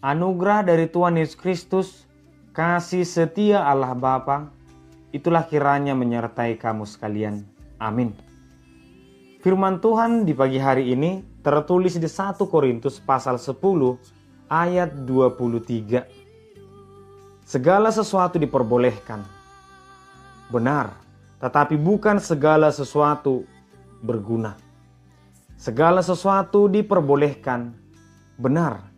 Anugerah dari Tuhan Yesus Kristus, kasih setia Allah Bapa, itulah kiranya menyertai kamu sekalian. Amin. Firman Tuhan di pagi hari ini tertulis di 1 Korintus pasal 10 ayat 23. Segala sesuatu diperbolehkan. Benar, tetapi bukan segala sesuatu berguna. Segala sesuatu diperbolehkan. Benar,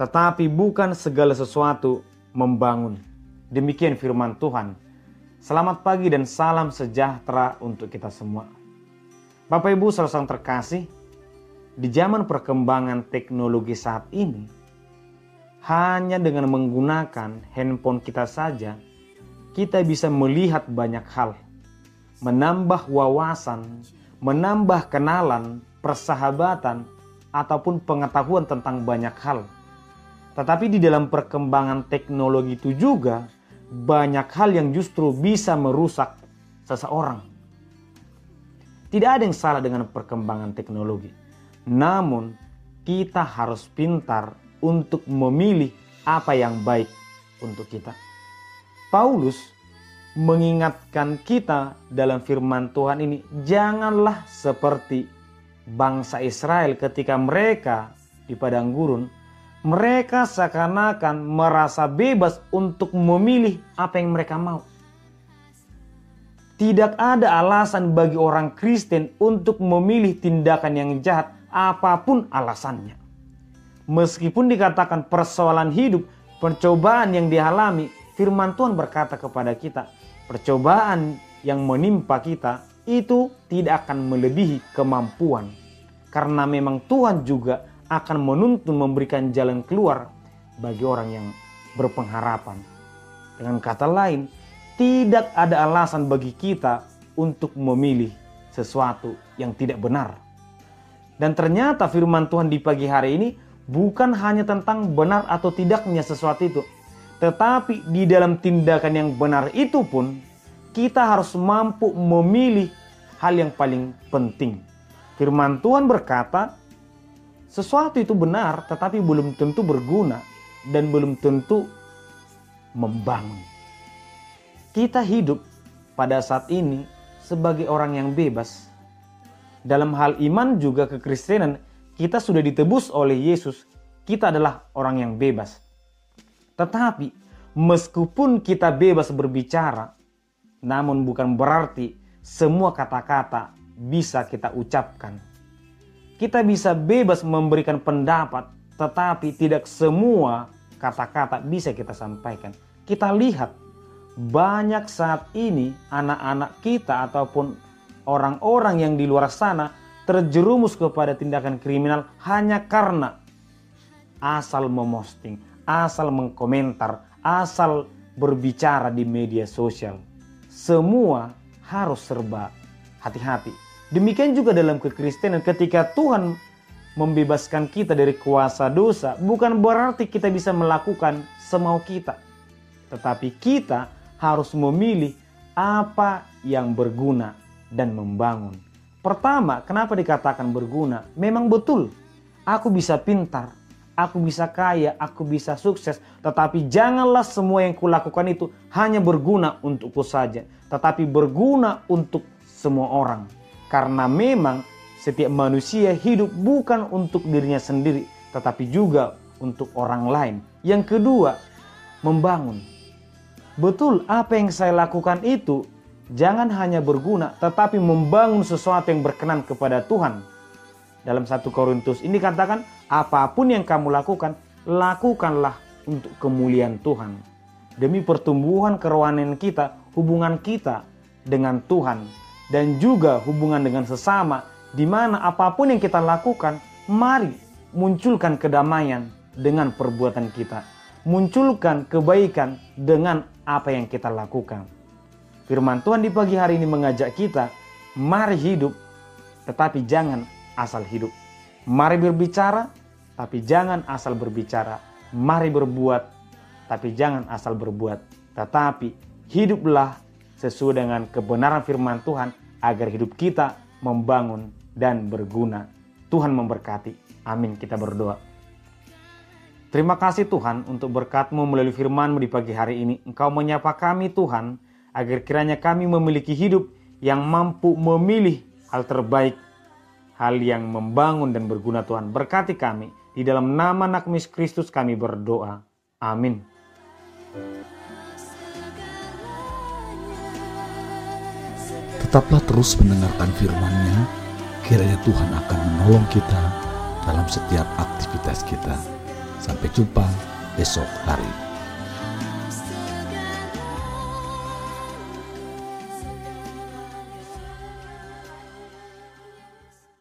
tetapi bukan segala sesuatu membangun. Demikian firman Tuhan. Selamat pagi dan salam sejahtera untuk kita semua. Bapak Ibu saudara terkasih, di zaman perkembangan teknologi saat ini, hanya dengan menggunakan handphone kita saja, kita bisa melihat banyak hal, menambah wawasan, menambah kenalan, persahabatan, ataupun pengetahuan tentang banyak hal. Tetapi di dalam perkembangan teknologi itu juga banyak hal yang justru bisa merusak seseorang. Tidak ada yang salah dengan perkembangan teknologi. Namun, kita harus pintar untuk memilih apa yang baik untuk kita. Paulus mengingatkan kita dalam firman Tuhan ini, janganlah seperti bangsa Israel ketika mereka di padang gurun, mereka seakan-akan merasa bebas untuk memilih apa yang mereka mau. Tidak ada alasan bagi orang Kristen untuk memilih tindakan yang jahat apa pun alasannya. Meskipun dikatakan persoalan hidup, percobaan yang dialami, firman Tuhan berkata kepada kita, percobaan yang menimpa kita itu tidak akan melebihi kemampuan. Karena memang Tuhan juga akan menuntun memberikan jalan keluar bagi orang yang berpengharapan. Dengan kata lain, tidak ada alasan bagi kita untuk memilih sesuatu yang tidak benar. Dan ternyata firman Tuhan di pagi hari ini bukan hanya tentang benar atau tidaknya sesuatu itu, tetapi di dalam tindakan yang benar itu pun kita harus mampu memilih hal yang paling penting. Firman Tuhan berkata, sesuatu itu benar tetapi belum tentu berguna dan belum tentu membangun. Kita hidup pada saat ini sebagai orang yang bebas. Dalam hal iman juga kekristenan, kita sudah ditebus oleh Yesus. Kita adalah orang yang bebas. Tetapi meskipun kita bebas berbicara, namun bukan berarti semua kata-kata bisa kita ucapkan. Kita bisa bebas memberikan pendapat, tetapi tidak semua kata-kata bisa kita sampaikan. Kita lihat banyak saat ini anak-anak kita ataupun orang-orang yang di luar sana terjerumus kepada tindakan kriminal hanya karena asal memosting, asal mengkomentar, asal berbicara di media sosial. Semua harus serba hati-hati. Demikian juga dalam kekristenan ketika Tuhan membebaskan kita dari kuasa dosa, bukan berarti kita bisa melakukan semau kita. Tetapi kita harus memilih apa yang berguna dan membangun. Pertama, kenapa dikatakan berguna? Memang betul, aku bisa pintar, aku bisa kaya, aku bisa sukses, tetapi janganlah semua yang kulakukan itu hanya berguna untukku saja, tetapi berguna untuk semua orang. Karena memang setiap manusia hidup bukan untuk dirinya sendiri, tetapi juga untuk orang lain. Yang kedua, membangun. Betul, apa yang saya lakukan itu jangan hanya berguna, tetapi membangun sesuatu yang berkenan kepada Tuhan. Dalam satu Korintus ini katakan, apa pun yang kamu lakukan, lakukanlah untuk kemuliaan Tuhan. Demi pertumbuhan kerohanian kita, hubungan kita dengan Tuhan, dan juga hubungan dengan sesama, di mana apa pun yang kita lakukan, mari munculkan kedamaian dengan perbuatan kita. Munculkan kebaikan dengan apa yang kita lakukan. Firman Tuhan di pagi hari ini mengajak kita, mari hidup, tetapi jangan asal hidup. Mari berbicara, tapi jangan asal berbicara. Mari berbuat, tapi jangan asal berbuat. Tetapi hiduplah sesuai dengan kebenaran firman Tuhan agar hidup kita membangun dan berguna. Tuhan memberkati. Amin. Kita berdoa. Terima kasih Tuhan untuk berkat-Mu melalui firman-Mu di pagi hari ini. Engkau menyapa kami Tuhan, agar kiranya kami memiliki hidup yang mampu memilih hal terbaik, hal yang membangun dan berguna Tuhan. Berkati kami, di dalam nama anak Kristus kami berdoa. Amin. Tetaplah terus mendengarkan firman-Nya, kiranya Tuhan akan menolong kita dalam setiap aktivitas kita. Sampai jumpa esok hari.